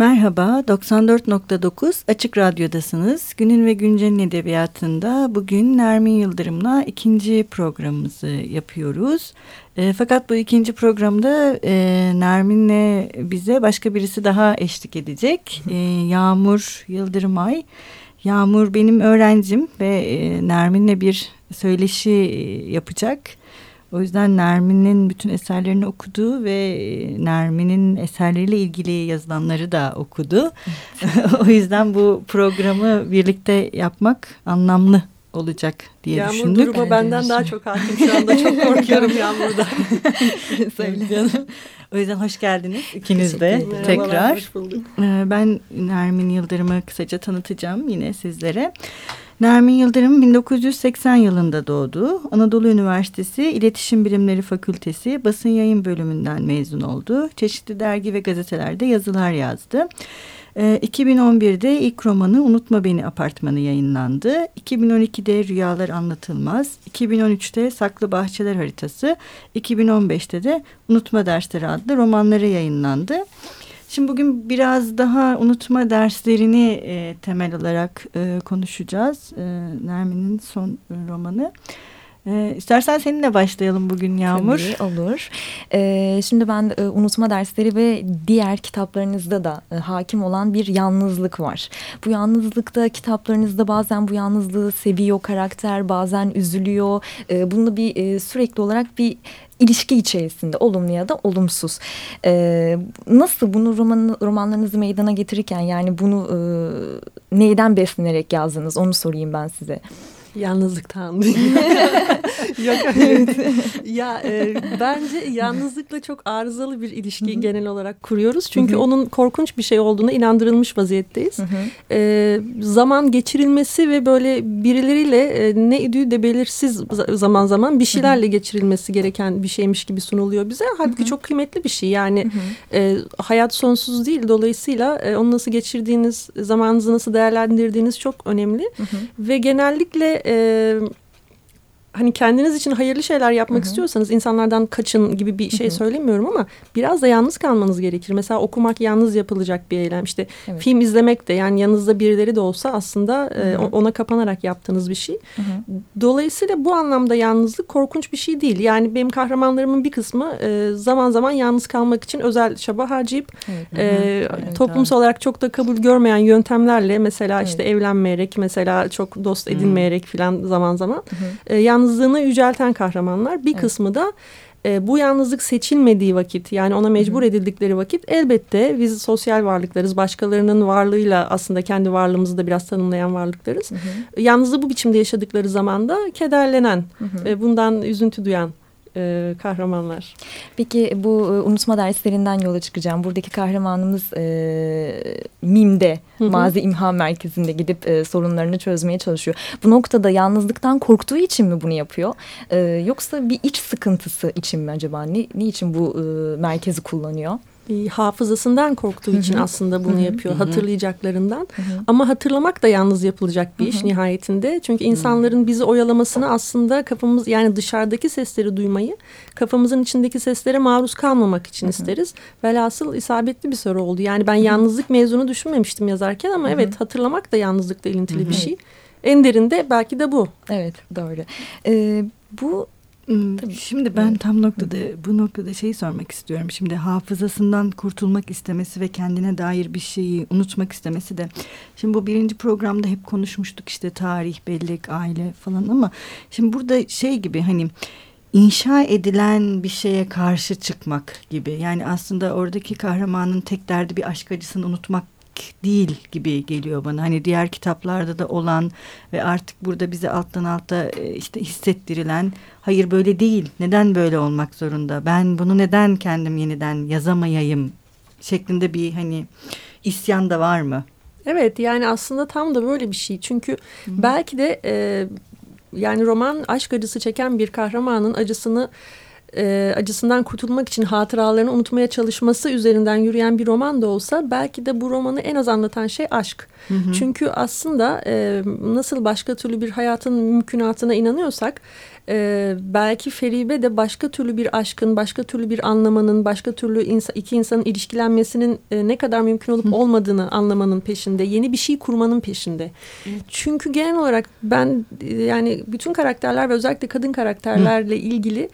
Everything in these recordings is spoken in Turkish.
Merhaba, 94.9 Açık Radyo'dasınız. Günün ve Güncel'in edebiyatında bugün Nermin Yıldırım'la ikinci programımızı yapıyoruz. E, fakat bu ikinci programda e, Nermin'le bize başka birisi daha eşlik edecek. E, Yağmur Yıldırımay. Yağmur benim öğrencim ve e, Nermin'le bir söyleşi e, yapacak. O yüzden Nermin'in bütün eserlerini okudu ve e, Nermin'in eserleriyle ilgili yazılanları da okudu. o yüzden bu programı birlikte yapmak anlamlı olacak diye Yağmur düşündük. Yağmur duruma benden daha çok hakim şu anda. Çok korkuyorum Yağmur'dan. Söyle. o yüzden hoş geldiniz ikiniz de tekrar. Ee, ben Nermin Yıldırım'ı kısaca tanıtacağım yine sizlere. Nermin Yıldırım 1980 yılında doğdu. Anadolu Üniversitesi İletişim Bilimleri Fakültesi Basın Yayın Bölümünden mezun oldu. Çeşitli dergi ve gazetelerde yazılar yazdı. 2011'de ee, ilk romanı Unutma Beni Apartmanı yayınlandı. 2012'de Rüyalar Anlatılmaz. 2013'te Saklı Bahçeler Haritası. 2015'te de Unutma Dersleri adlı romanları yayınlandı. Şimdi bugün biraz daha unutma derslerini e, temel olarak e, konuşacağız. E, Nermin'in son romanı. Ee, istersen seninle başlayalım bugün Yağmur. Tabii olur. Ee, şimdi ben e, unutma dersleri ve diğer kitaplarınızda da e, hakim olan bir yalnızlık var. Bu yalnızlıkta kitaplarınızda bazen bu yalnızlığı seviyor karakter, bazen üzülüyor. E, bunu bir e, sürekli olarak bir ilişki içerisinde olumlu ya da olumsuz. Ee, nasıl bunu roman, romanlarınızı meydana getirirken yani bunu e, neyden beslenerek yazdınız onu sorayım ben size. Yalnızlıktan. Yok evet. ya e, bence yalnızlıkla çok arızalı bir ilişki genel olarak kuruyoruz. Çünkü onun korkunç bir şey olduğuna inandırılmış vaziyetteyiz. E, zaman geçirilmesi ve böyle birileriyle e, ne idüğü de belirsiz zaman zaman bir şeylerle geçirilmesi gereken bir şeymiş gibi sunuluyor bize. Halbuki çok kıymetli bir şey. Yani e, hayat sonsuz değil. Dolayısıyla e, onu nasıl geçirdiğiniz, zamanınızı nasıl değerlendirdiğiniz çok önemli. Ve genellikle e, hani kendiniz için hayırlı şeyler yapmak Hı -hı. istiyorsanız insanlardan kaçın gibi bir şey Hı -hı. söylemiyorum ama biraz da yalnız kalmanız gerekir. Mesela okumak yalnız yapılacak bir eylem. İşte evet. film izlemek de yani yanınızda birileri de olsa aslında e, ona kapanarak yaptığınız bir şey. Hı -hı. Dolayısıyla bu anlamda yalnızlık korkunç bir şey değil. Yani benim kahramanlarımın bir kısmı e, zaman zaman yalnız kalmak için özel çaba harcayıp evet. e, evet, toplumsal evet. olarak çok da kabul görmeyen yöntemlerle mesela evet. işte evlenmeyerek mesela çok dost edinmeyerek falan zaman zaman Hı -hı. Yalnızlığını yücelten kahramanlar. Bir evet. kısmı da e, bu yalnızlık seçilmediği vakit yani ona mecbur Hı. edildikleri vakit elbette biz sosyal varlıklarız. Başkalarının varlığıyla aslında kendi varlığımızı da biraz tanımlayan varlıklarız. Hı hı. Yalnızlığı bu biçimde yaşadıkları zaman da kederlenen, hı hı. E, bundan üzüntü duyan e, kahramanlar. Peki bu e, unutma derslerinden yola çıkacağım. Buradaki kahramanımız e, MİM'de, hı hı. Mazi İmha Merkezi'nde gidip e, sorunlarını çözmeye çalışıyor. Bu noktada yalnızlıktan korktuğu için mi bunu yapıyor? E, yoksa bir iç sıkıntısı için mi acaba? Ne, ne için bu e, merkezi kullanıyor? E, hafızasından korktuğu için aslında bunu yapıyor. Hatırlayacaklarından. Ama hatırlamak da yalnız yapılacak bir iş nihayetinde. Çünkü insanların bizi oyalamasını aslında kafamız yani dışarıdaki sesleri duymayı kafamızın içindeki seslere maruz kalmamak için isteriz. Velhasıl isabetli bir soru oldu. Yani ben yalnızlık mezunu düşünmemiştim yazarken ama evet hatırlamak da yalnızlıkla ilintili bir şey. En derinde belki de bu. Evet doğru. Ee, bu Tabii. Şimdi ben tam noktada bu noktada şeyi sormak istiyorum. Şimdi hafızasından kurtulmak istemesi ve kendine dair bir şeyi unutmak istemesi de. Şimdi bu birinci programda hep konuşmuştuk işte tarih, bellek, aile falan ama şimdi burada şey gibi hani inşa edilen bir şeye karşı çıkmak gibi. Yani aslında oradaki kahramanın tek derdi bir aşk acısını unutmak değil gibi geliyor bana. Hani diğer kitaplarda da olan ve artık burada bize alttan alta e, işte hissettirilen hayır böyle değil. Neden böyle olmak zorunda? Ben bunu neden kendim yeniden yazamayayım şeklinde bir hani isyan da var mı? Evet yani aslında tam da böyle bir şey. Çünkü belki de e, yani roman aşk acısı çeken bir kahramanın acısını e, acısından kurtulmak için hatıralarını unutmaya çalışması üzerinden yürüyen bir roman da olsa belki de bu romanı en az anlatan şey aşk. Hı hı. Çünkü aslında e, nasıl başka türlü bir hayatın mümkünatına inanıyorsak e, belki Feribe de başka türlü bir aşkın, başka türlü bir anlamanın, başka türlü insa, iki insanın ilişkilenmesinin e, ne kadar mümkün olup olmadığını anlamanın peşinde, yeni bir şey kurmanın peşinde. Çünkü genel olarak ben e, yani bütün karakterler ve özellikle kadın karakterlerle ilgili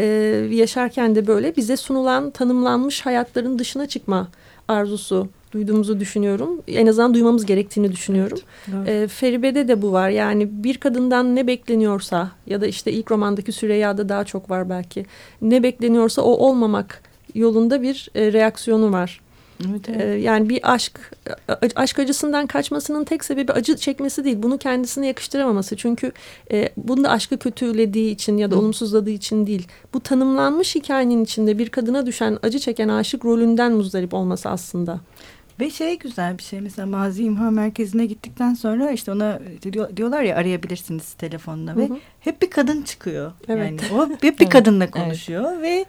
e, yaşarken de böyle bize sunulan, tanımlanmış hayatların dışına çıkma arzusu duyduğumuzu düşünüyorum. En azından duymamız gerektiğini düşünüyorum. Evet, e, Feribe'de de bu var. Yani bir kadından ne bekleniyorsa ya da işte ilk romandaki Süreyya'da daha çok var belki. Ne bekleniyorsa o olmamak yolunda bir e, reaksiyonu var. Evet, evet. Ee, yani bir aşk aşk acısından kaçmasının tek sebebi acı çekmesi değil. Bunu kendisine yakıştıramaması. Çünkü e, bunu da aşkı kötülediği için ya da Hı. olumsuzladığı için değil. Bu tanımlanmış hikayenin içinde bir kadına düşen acı çeken aşık rolünden muzdarip olması aslında. Ve şey güzel bir şey mesela mazi imha merkezine gittikten sonra işte ona diyorlar ya arayabilirsiniz telefonla ve hı hı. hep bir kadın çıkıyor. Evet. Yani o hep bir kadınla konuşuyor evet. ve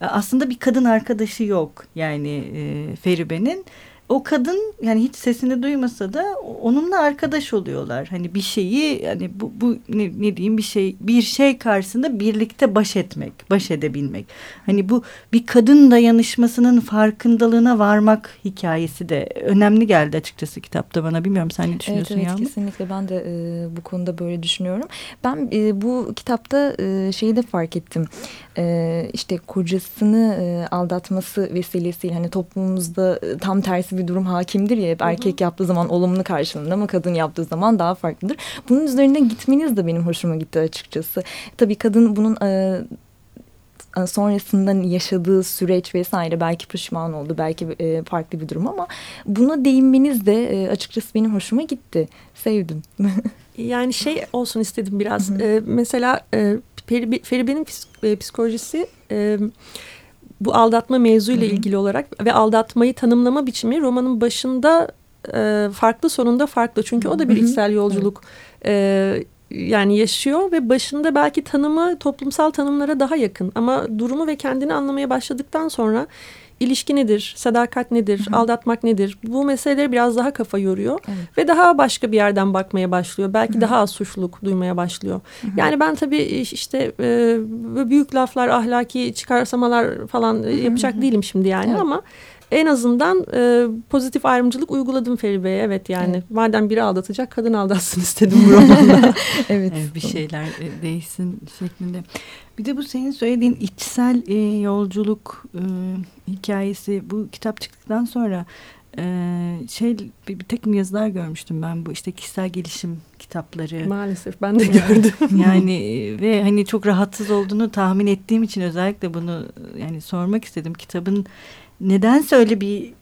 aslında bir kadın arkadaşı yok yani e, Feribe'nin o kadın yani hiç sesini duymasa da onunla arkadaş oluyorlar. Hani bir şeyi hani bu, bu ne, ne diyeyim bir şey bir şey karşısında birlikte baş etmek, baş edebilmek. Hani bu bir kadın dayanışmasının farkındalığına varmak hikayesi de önemli geldi açıkçası kitapta bana. Bilmiyorum sen ne düşünüyorsun evet, evet, Yağmur? kesinlikle ben de e, bu konuda böyle düşünüyorum. Ben e, bu kitapta e, şeyi de fark ettim. E, işte kocasını e, aldatması vesilesiyle hani toplumumuzda e, tam tersi bir durum hakimdir ya hep erkek yaptığı zaman olumlu karşılığında ama kadın yaptığı zaman daha farklıdır. Bunun üzerine gitmeniz de benim hoşuma gitti açıkçası. Tabii kadın bunun e, sonrasında yaşadığı süreç vesaire belki pişman oldu belki e, farklı bir durum ama buna değinmeniz de e, açıkçası benim hoşuma gitti sevdim. yani şey olsun istedim biraz e, mesela e, Feribe'nin e, psikolojisi e, bu aldatma mevzuyla ilgili olarak ve aldatmayı tanımlama biçimi romanın başında e, farklı sonunda farklı. Çünkü o da bir içsel yolculuk e, yani yaşıyor ve başında belki tanımı toplumsal tanımlara daha yakın. Ama durumu ve kendini anlamaya başladıktan sonra ilişki nedir, sadakat nedir, Hı -hı. aldatmak nedir? Bu meseleleri biraz daha kafa yoruyor evet. ve daha başka bir yerden bakmaya başlıyor. Belki Hı -hı. daha az suçluluk duymaya başlıyor. Hı -hı. Yani ben tabii işte e, büyük laflar, ahlaki çıkarsamalar falan Hı -hı. yapacak değilim şimdi yani evet. ama en azından e, pozitif ayrımcılık uyguladım Feribe'ye. Evet yani evet. madem biri aldatacak kadın aldatsın istedim bu romanda. evet. evet. Bir şeyler e, değişsin şeklinde. Bir de bu senin söylediğin içsel e, yolculuk e, hikayesi bu kitap çıktıktan sonra e, şey bir, bir takım yazılar görmüştüm ben bu işte kişisel gelişim kitapları. Maalesef ben de gördüm. yani e, ve hani çok rahatsız olduğunu tahmin ettiğim için özellikle bunu yani sormak istedim. Kitabın nedense öyle bir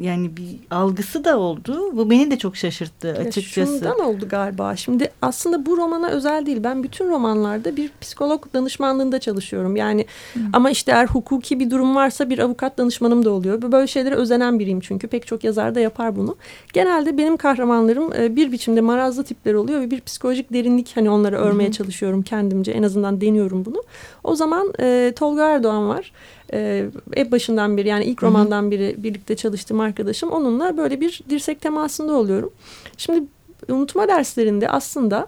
yani bir algısı da oldu. Bu beni de çok şaşırttı açıkçası. Ya şundan oldu galiba. Şimdi aslında bu romana özel değil. Ben bütün romanlarda bir psikolog danışmanlığında çalışıyorum. Yani Hı. ama işte eğer hukuki bir durum varsa bir avukat danışmanım da oluyor. Böyle şeylere özenen biriyim çünkü. Pek çok yazar da yapar bunu. Genelde benim kahramanlarım e, bir biçimde marazlı tipler oluyor ve bir psikolojik derinlik hani onları örmeye Hı. çalışıyorum kendimce. En azından deniyorum bunu. O zaman e, Tolga Erdoğan var e, başından beri yani ilk romandan beri birlikte çalıştığım arkadaşım onunla böyle bir dirsek temasında oluyorum. Şimdi unutma derslerinde aslında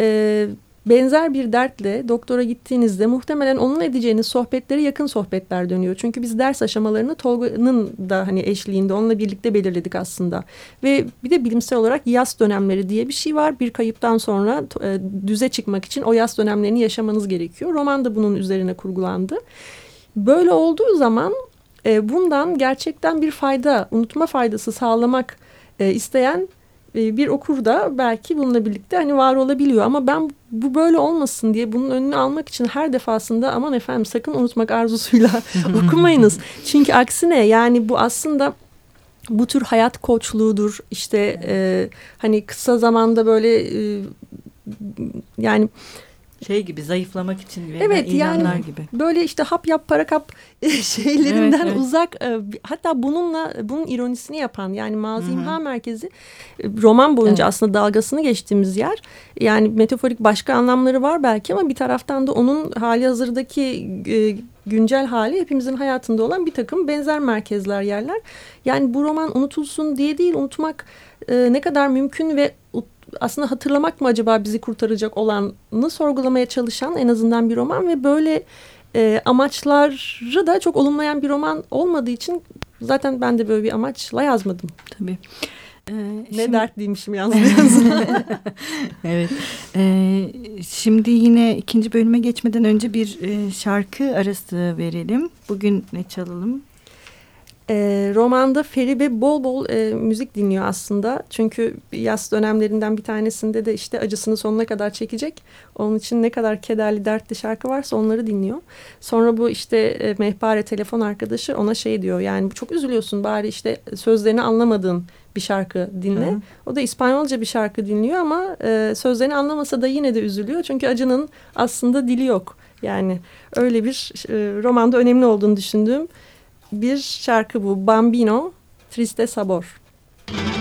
e, benzer bir dertle doktora gittiğinizde muhtemelen onun edeceğiniz sohbetleri yakın sohbetler dönüyor. Çünkü biz ders aşamalarını Tolga'nın da hani eşliğinde onunla birlikte belirledik aslında. Ve bir de bilimsel olarak yaz dönemleri diye bir şey var. Bir kayıptan sonra e, düze çıkmak için o yaz dönemlerini yaşamanız gerekiyor. Roman da bunun üzerine kurgulandı. Böyle olduğu zaman e, bundan gerçekten bir fayda, unutma faydası sağlamak e, isteyen e, bir okur da belki bununla birlikte hani var olabiliyor. Ama ben bu böyle olmasın diye bunun önünü almak için her defasında aman efendim sakın unutmak arzusuyla okumayınız. Çünkü aksine yani bu aslında bu tür hayat koçluğudur. İşte e, hani kısa zamanda böyle e, yani Şey gibi zayıflamak için verilen evet, ilanlar yani, gibi. Böyle işte hap yap para kap şeylerinden evet, evet. uzak e, hatta bununla bunun ironisini yapan yani mazi imha merkezi e, roman boyunca evet. aslında dalgasını geçtiğimiz yer. Yani metaforik başka anlamları var belki ama bir taraftan da onun hali hazırdaki e, güncel hali hepimizin hayatında olan bir takım benzer merkezler yerler. Yani bu roman unutulsun diye değil unutmak ne kadar mümkün ve aslında hatırlamak mı acaba bizi kurtaracak olanı sorgulamaya çalışan en azından bir roman ve böyle e, amaçları da çok olumlayan bir roman olmadığı için zaten ben de böyle bir amaçla yazmadım. Tabii. Ee, ne şimdi... dertliymişim yazmayasın. evet. Ee, şimdi yine ikinci bölüme geçmeden önce bir e, şarkı arası verelim. Bugün ne çalalım? E, romanda Feribe bol bol e, müzik dinliyor aslında. Çünkü yaz dönemlerinden bir tanesinde de işte acısını sonuna kadar çekecek. Onun için ne kadar kederli, dertli şarkı varsa onları dinliyor. Sonra bu işte e, mehpare telefon arkadaşı ona şey diyor. Yani çok üzülüyorsun bari işte sözlerini anlamadığın bir şarkı dinle. Hı. O da İspanyolca bir şarkı dinliyor ama e, sözlerini anlamasa da yine de üzülüyor. Çünkü acının aslında dili yok. Yani öyle bir e, romanda önemli olduğunu düşündüğüm bir şarkı bu. Bambino, Triste Sabor. que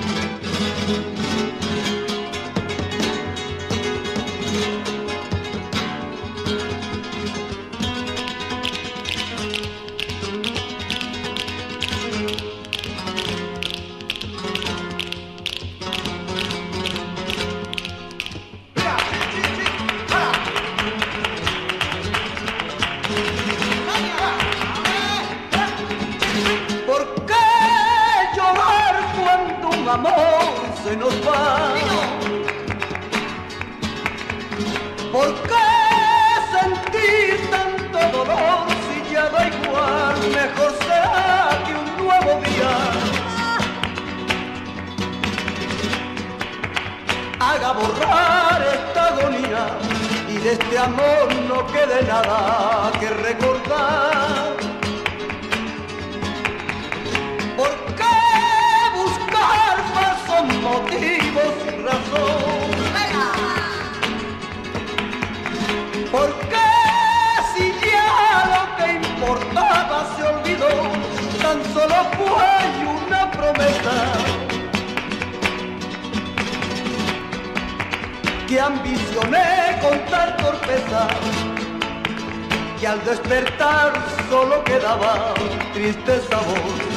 triste sabor.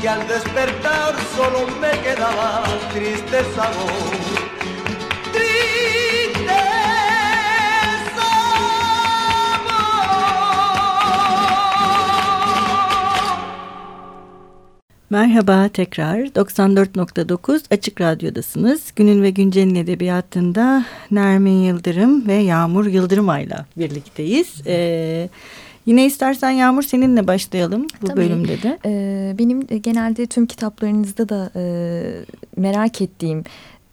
Que al despertar solo me quedaba triste sabor. Merhaba tekrar 94.9 Açık Radyo'dasınız. Günün ve Güncel'in edebiyatında Nermin Yıldırım ve Yağmur Yıldırım'ayla birlikteyiz. Ee, yine istersen Yağmur seninle başlayalım bu Tabii. bölümde de. Ee, benim genelde tüm kitaplarınızda da e, merak ettiğim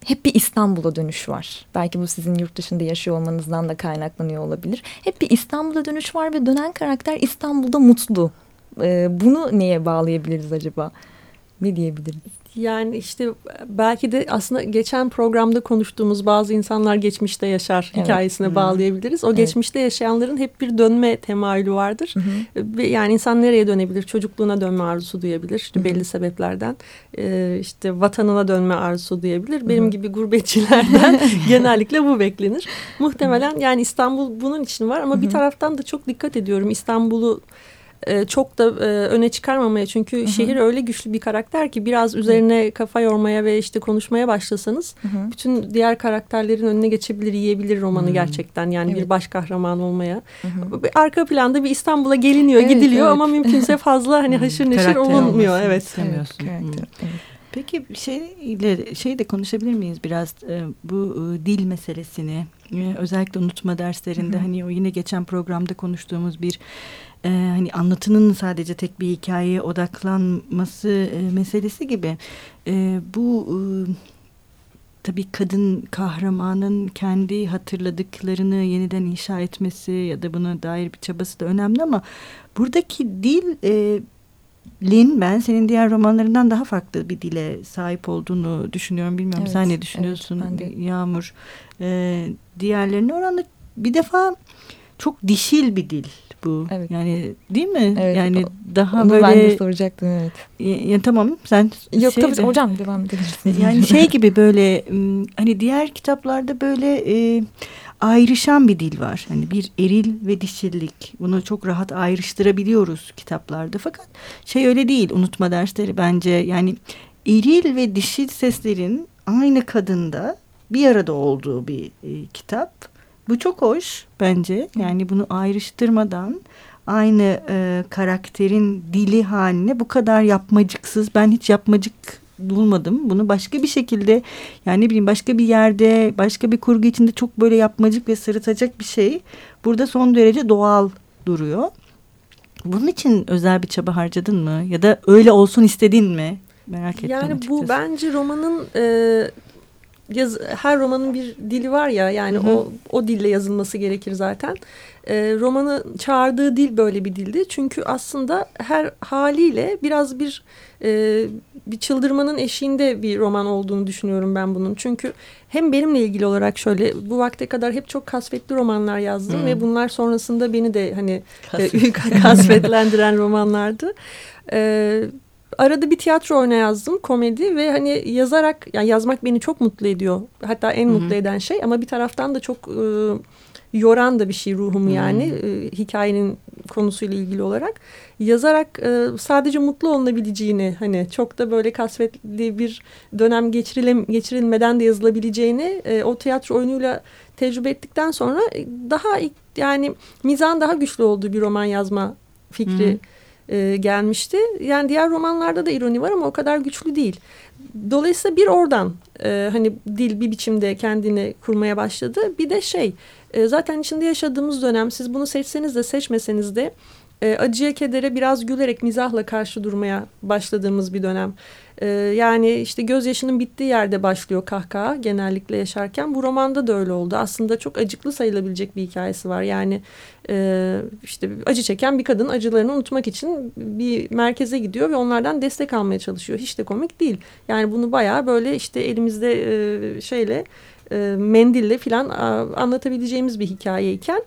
hep bir İstanbul'a dönüş var. Belki bu sizin yurt dışında yaşıyor olmanızdan da kaynaklanıyor olabilir. Hep bir İstanbul'a dönüş var ve dönen karakter İstanbul'da mutlu. Ee, bunu neye bağlayabiliriz acaba? Ne diyebiliriz? Yani işte belki de aslında geçen programda konuştuğumuz bazı insanlar geçmişte yaşar Evet. hikayesine Hı. bağlayabiliriz. O Evet. geçmişte yaşayanların hep bir dönme temayülü vardır. Hı hı. Yani insan nereye dönebilir? Çocukluğuna dönme arzusu duyabilir işte Hı hı. belli sebeplerden. Ee, işte vatanına dönme arzusu duyabilir. Benim Hı hı. gibi gurbetçilerden genellikle bu beklenir. Muhtemelen yani İstanbul bunun için var ama Hı bir hı. taraftan da çok dikkat ediyorum İstanbul'u e, çok da e, öne çıkarmamaya çünkü hı. şehir öyle güçlü bir karakter ki biraz üzerine kafa yormaya ve işte konuşmaya başlasanız Hı hı. bütün diğer karakterlerin önüne geçebilir, yiyebilir romanı Hmm. gerçekten. Yani Evet. bir baş kahraman olmaya. Hı hı. Bir Arka planda bir İstanbul'a geliniyor, Evet, gidiliyor evet. ama mümkünse fazla hani Hmm, haşır neşir karakter olunmuyor. Evet. istemiyorsun. Evet, Hmm. karakter, evet. Peki şeyle şey de konuşabilir miyiz biraz e, bu dil meselesini özellikle unutma derslerinde Hı hı. hani o yine geçen programda konuştuğumuz bir e, hani anlatının sadece tek bir hikayeye odaklanması e, meselesi gibi E, bu e, tabii kadın kahramanın kendi hatırladıklarını yeniden inşa etmesi ya da buna dair bir çabası da önemli ama buradaki dil e, Lin ben senin diğer romanlarından daha farklı bir dile sahip olduğunu düşünüyorum. Bilmiyorum Evet, sen ne evet, düşünüyorsun ben de. Yağmur? Ee, diğerlerine oranla bir defa çok dişil bir dil bu. Evet. Yani değil mi? Evet, yani o- daha Onu ben de böyle soracaktım evet. ya, ya tamam sen Yok şey tabii hocam devam edebilirsiniz. yani şey gibi böyle hani diğer kitaplarda böyle e, ayrışan bir dil var. Hani bir eril ve dişillik. Bunu çok rahat ayrıştırabiliyoruz kitaplarda. Fakat şey öyle değil unutma dersleri bence. Yani eril ve dişil seslerin aynı kadında bir arada olduğu bir e, kitap. Bu çok hoş bence. Yani bunu ayrıştırmadan aynı e, karakterin dili haline bu kadar yapmacıksız. Ben hiç yapmacık bulmadım. Bunu başka bir şekilde yani ne bileyim başka bir yerde başka bir kurgu içinde çok böyle yapmacık ve sırıtacak bir şey. Burada son derece doğal duruyor. Bunun için özel bir çaba harcadın mı? Ya da öyle olsun istedin mi? Merak ettim Yani bu bence romanın e, yaz, her romanın bir dili var ya yani Hı hı. o o dille yazılması gerekir zaten. E, romanı çağırdığı dil böyle bir dildi. Çünkü aslında her haliyle biraz bir e, bir çıldırmanın eşiğinde bir roman olduğunu düşünüyorum ben bunun. Çünkü hem benimle ilgili olarak şöyle bu vakte kadar hep çok kasvetli romanlar yazdım Hı. ve bunlar sonrasında beni de hani Kasvet. kasvetlendiren romanlardı. Ee, arada bir tiyatro oyna yazdım komedi ve hani yazarak yani yazmak beni çok mutlu ediyor. Hatta en Hı hı. mutlu eden şey ama bir taraftan da çok e, yoran da bir şey ruhumu yani e, hikayenin konusuyla ilgili olarak yazarak e, sadece mutlu olunabileceğini hani çok da böyle kasvetli bir dönem geçirilmeden de yazılabileceğini e, o tiyatro oyunuyla tecrübe ettikten sonra daha yani mizan daha güçlü olduğu bir roman yazma fikri e, gelmişti. Yani diğer romanlarda da ironi var ama o kadar güçlü değil. Dolayısıyla bir oradan e, hani dil bir biçimde kendini kurmaya başladı. Bir de şey e, zaten içinde yaşadığımız dönem siz bunu seçseniz de seçmeseniz de e, acıya kedere biraz gülerek mizahla karşı durmaya başladığımız bir dönem. E, yani işte gözyaşının bittiği yerde başlıyor kahkaha genellikle yaşarken. Bu romanda da öyle oldu. Aslında çok acıklı sayılabilecek bir hikayesi var. Yani e, işte acı çeken bir kadın acılarını unutmak için bir merkeze gidiyor ve onlardan destek almaya çalışıyor. Hiç de komik değil. Yani bunu bayağı böyle işte elimizde e, şeyle e, mendille filan anlatabileceğimiz bir hikayeyken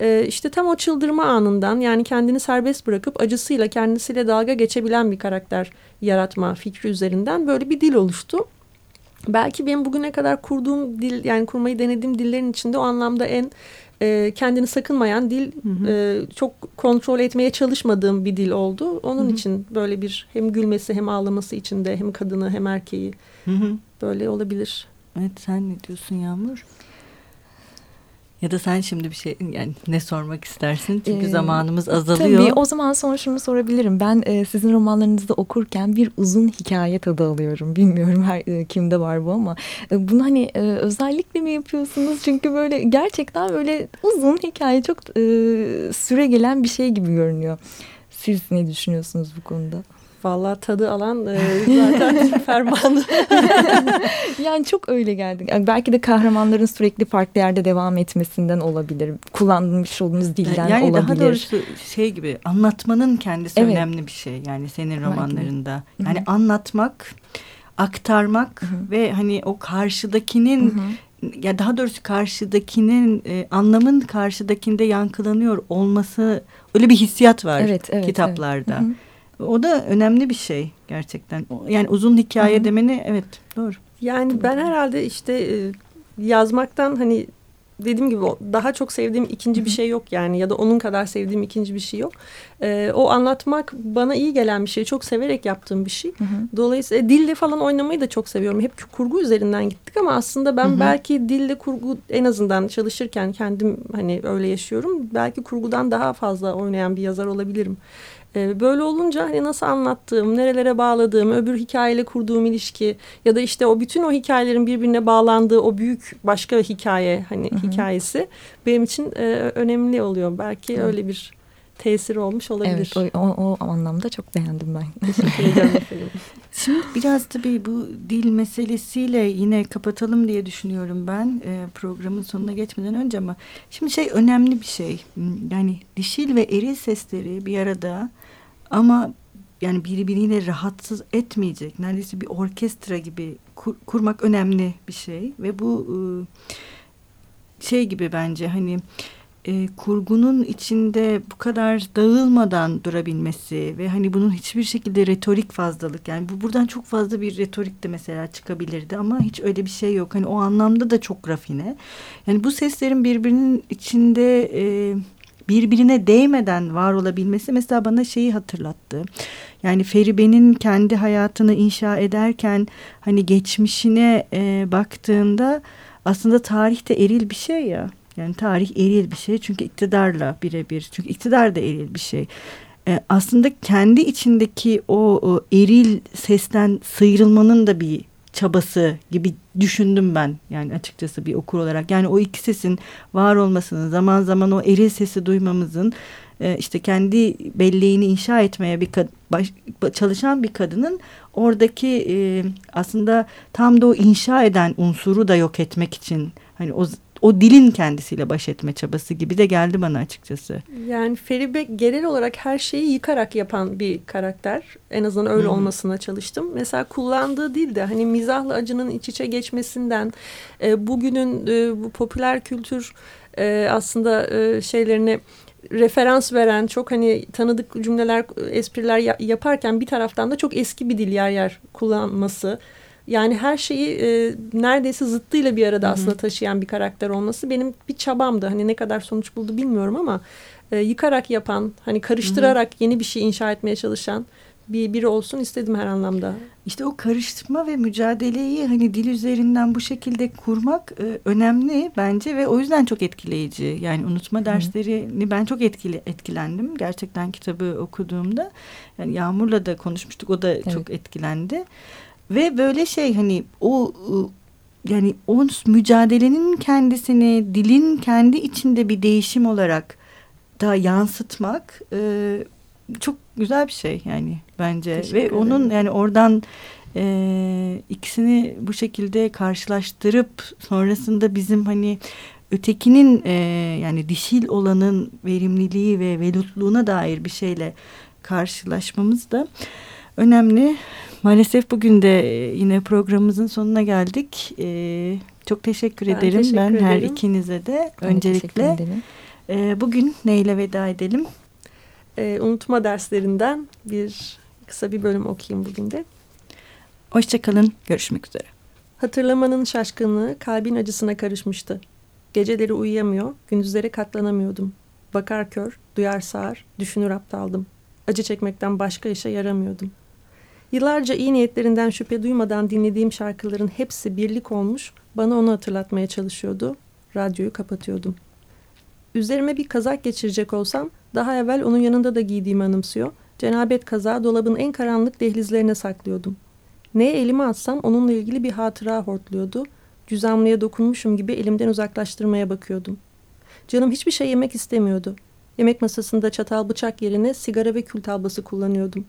e, işte tam o çıldırma anından yani kendini serbest bırakıp acısıyla kendisiyle dalga geçebilen bir karakter yaratma fikri üzerinden böyle bir dil oluştu. Belki benim bugüne kadar kurduğum dil yani kurmayı denediğim dillerin içinde o anlamda en e, kendini sakınmayan dil Hı hı. e, çok kontrol etmeye çalışmadığım bir dil oldu. Onun Hı hı. için böyle bir hem gülmesi hem ağlaması içinde hem kadını hem erkeği Hı hı. böyle olabilir. Evet sen ne diyorsun Yağmur? Ya da sen şimdi bir şey yani ne sormak istersin? Çünkü Ee, zamanımız azalıyor. Tabii o zaman sonra şunu sorabilirim. Ben e, sizin romanlarınızda okurken bir uzun hikaye tadı alıyorum. Bilmiyorum her e, kimde var bu ama e, bunu hani e, özellikle mi yapıyorsunuz? Çünkü böyle gerçekten böyle uzun hikaye çok e, süre gelen bir şey gibi görünüyor. Siz ne düşünüyorsunuz bu konuda? Vallahi tadı alan e, zaten fermanı. Yani çok öyle geldi. Yani belki de kahramanların sürekli farklı yerde devam etmesinden olabilir. Kullanmış olduğunuz dilden yani olabilir. daha doğrusu şey gibi anlatmanın kendisi Evet. önemli bir şey. Yani senin romanlarında. Hı hı. Yani anlatmak aktarmak hı hı. ve hani o karşıdakinin hı hı. ya daha doğrusu karşıdakinin e, anlamın karşıdakinde yankılanıyor olması öyle bir hissiyat var evet, evet, kitaplarda. Evet. Hı hı. O da önemli bir şey gerçekten. Yani uzun hikaye hı hı. demeni evet doğru. Yani ben herhalde işte e, yazmaktan hani dediğim gibi daha çok sevdiğim ikinci bir şey yok yani ya da onun kadar sevdiğim ikinci bir şey yok. Ee, o anlatmak bana iyi gelen bir şey. Çok severek yaptığım bir şey. Hı hı. Dolayısıyla e, dille falan oynamayı da çok seviyorum. Hep kurgu üzerinden gittik ama aslında ben hı hı. belki dille kurgu en azından çalışırken kendim hani öyle yaşıyorum. Belki kurgudan daha fazla oynayan bir yazar olabilirim. Ee, böyle olunca hani nasıl anlattığım, nerelere bağladığım, öbür hikayeyle kurduğum ilişki ya da işte o bütün o hikayelerin birbirine bağlandığı o büyük başka hikaye hani Hı-hı. hikayesi benim için e, önemli oluyor. Belki Hı. öyle bir tesiri olmuş olabilir. Evet o, o, o anlamda çok beğendim ben. Teşekkür ederim. Şimdi biraz tabii bu dil meselesiyle yine kapatalım diye düşünüyorum ben e, programın sonuna geçmeden önce ama şimdi şey önemli bir şey yani dişil ve eril sesleri bir arada ama yani birbiriyle rahatsız etmeyecek neredeyse bir orkestra gibi kur, kurmak önemli bir şey ve bu e, şey gibi bence hani e, kurgunun içinde bu kadar dağılmadan durabilmesi ve hani bunun hiçbir şekilde retorik fazlalık yani bu buradan çok fazla bir retorik de mesela çıkabilirdi ama hiç öyle bir şey yok. Hani o anlamda da çok rafine. Yani bu seslerin birbirinin içinde e, birbirine değmeden var olabilmesi mesela bana şeyi hatırlattı. Yani Feribe'nin kendi hayatını inşa ederken hani geçmişine e, baktığında aslında tarihte eril bir şey ya. Yani tarih eril bir şey çünkü iktidarla birebir. Çünkü iktidar da eril bir şey. Ee, aslında kendi içindeki o, o eril sesten sıyrılmanın da bir çabası gibi düşündüm ben yani açıkçası bir okur olarak. Yani o iki sesin var olmasının zaman zaman o eril sesi duymamızın e, işte kendi belleğini inşa etmeye bir baş, çalışan bir kadının oradaki e, aslında tam da o inşa eden unsuru da yok etmek için hani o o dilin kendisiyle baş etme çabası gibi de geldi bana açıkçası. Yani Feribe genel olarak her şeyi yıkarak yapan bir karakter. En azından öyle hmm. olmasına çalıştım. Mesela kullandığı dil de hani mizahla acının iç içe geçmesinden e, bugünün e, bu popüler kültür e, aslında e, şeylerine referans veren çok hani tanıdık cümleler, espriler yaparken bir taraftan da çok eski bir dil yer yer kullanması yani her şeyi e, neredeyse zıttıyla bir arada Hı -hı. aslında taşıyan bir karakter olması benim bir çabamdı. Hani ne kadar sonuç buldu bilmiyorum ama e, yıkarak yapan, hani karıştırarak Hı -hı. yeni bir şey inşa etmeye çalışan bir biri olsun istedim her anlamda. İşte o karıştırma ve mücadeleyi hani dil üzerinden bu şekilde kurmak e, önemli bence ve o yüzden çok etkileyici. Yani unutma derslerini ben çok etkili etkilendim gerçekten kitabı okuduğumda. Yani Yağmur'la da konuşmuştuk o da evet. çok etkilendi. Ve böyle şey hani o yani o mücadelenin kendisini dilin kendi içinde bir değişim olarak da yansıtmak e, çok güzel bir şey yani bence Teşekkür ve ederim. onun yani oradan e, ikisini bu şekilde karşılaştırıp sonrasında bizim hani ötekinin e, yani dişil olanın verimliliği ve velutluğuna dair bir şeyle karşılaşmamız da önemli. Maalesef bugün de e, yine programımızın sonuna geldik. Ee, çok teşekkür ben ederim teşekkür ben ederim. her ikinize de ben öncelikle. E, bugün neyle veda edelim? E, unutma derslerinden bir kısa bir bölüm okuyayım bugün de. Hoşçakalın, görüşmek üzere. Hatırlamanın şaşkınlığı kalbin acısına karışmıştı. Geceleri uyuyamıyor, gündüzlere katlanamıyordum. Bakar kör, duyar sağır, düşünür aptaldım. Acı çekmekten başka işe yaramıyordum.'' Yıllarca iyi niyetlerinden şüphe duymadan dinlediğim şarkıların hepsi birlik olmuş, bana onu hatırlatmaya çalışıyordu. Radyoyu kapatıyordum. Üzerime bir kazak geçirecek olsam daha evvel onun yanında da giydiğimi anımsıyor. Cenabet kazağı dolabın en karanlık dehlizlerine saklıyordum. Neye elimi atsam onunla ilgili bir hatıra hortluyordu. Cüzamlıya dokunmuşum gibi elimden uzaklaştırmaya bakıyordum. Canım hiçbir şey yemek istemiyordu. Yemek masasında çatal bıçak yerine sigara ve kül tablası kullanıyordum.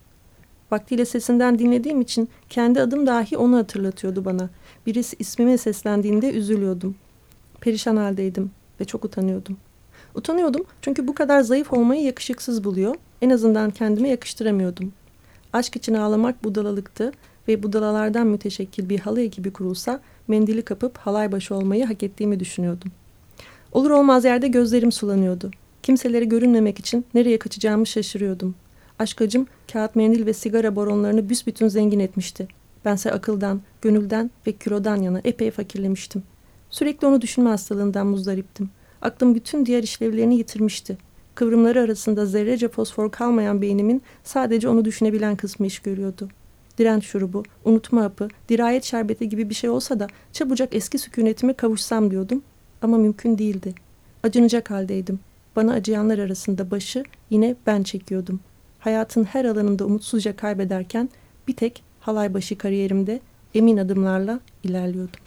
Vaktiyle sesinden dinlediğim için kendi adım dahi onu hatırlatıyordu bana. Birisi ismime seslendiğinde üzülüyordum. Perişan haldeydim ve çok utanıyordum. Utanıyordum çünkü bu kadar zayıf olmayı yakışıksız buluyor. En azından kendime yakıştıramıyordum. Aşk için ağlamak budalalıktı ve budalalardan müteşekkil bir halı ekibi kurulsa mendili kapıp halay başı olmayı hak ettiğimi düşünüyordum. Olur olmaz yerde gözlerim sulanıyordu. Kimselere görünmemek için nereye kaçacağımı şaşırıyordum. Aşk acım kağıt mendil ve sigara boronlarını büsbütün zengin etmişti. Bense akıldan, gönülden ve kilodan yana epey fakirlemiştim. Sürekli onu düşünme hastalığından muzdariptim. Aklım bütün diğer işlevlerini yitirmişti. Kıvrımları arasında zerrece fosfor kalmayan beynimin sadece onu düşünebilen kısmı iş görüyordu. Direnç şurubu, unutma hapı, dirayet şerbeti gibi bir şey olsa da çabucak eski sükunetime kavuşsam diyordum. Ama mümkün değildi. Acınacak haldeydim. Bana acıyanlar arasında başı yine ben çekiyordum. Hayatın her alanında umutsuzca kaybederken bir tek halay başı kariyerimde emin adımlarla ilerliyordum.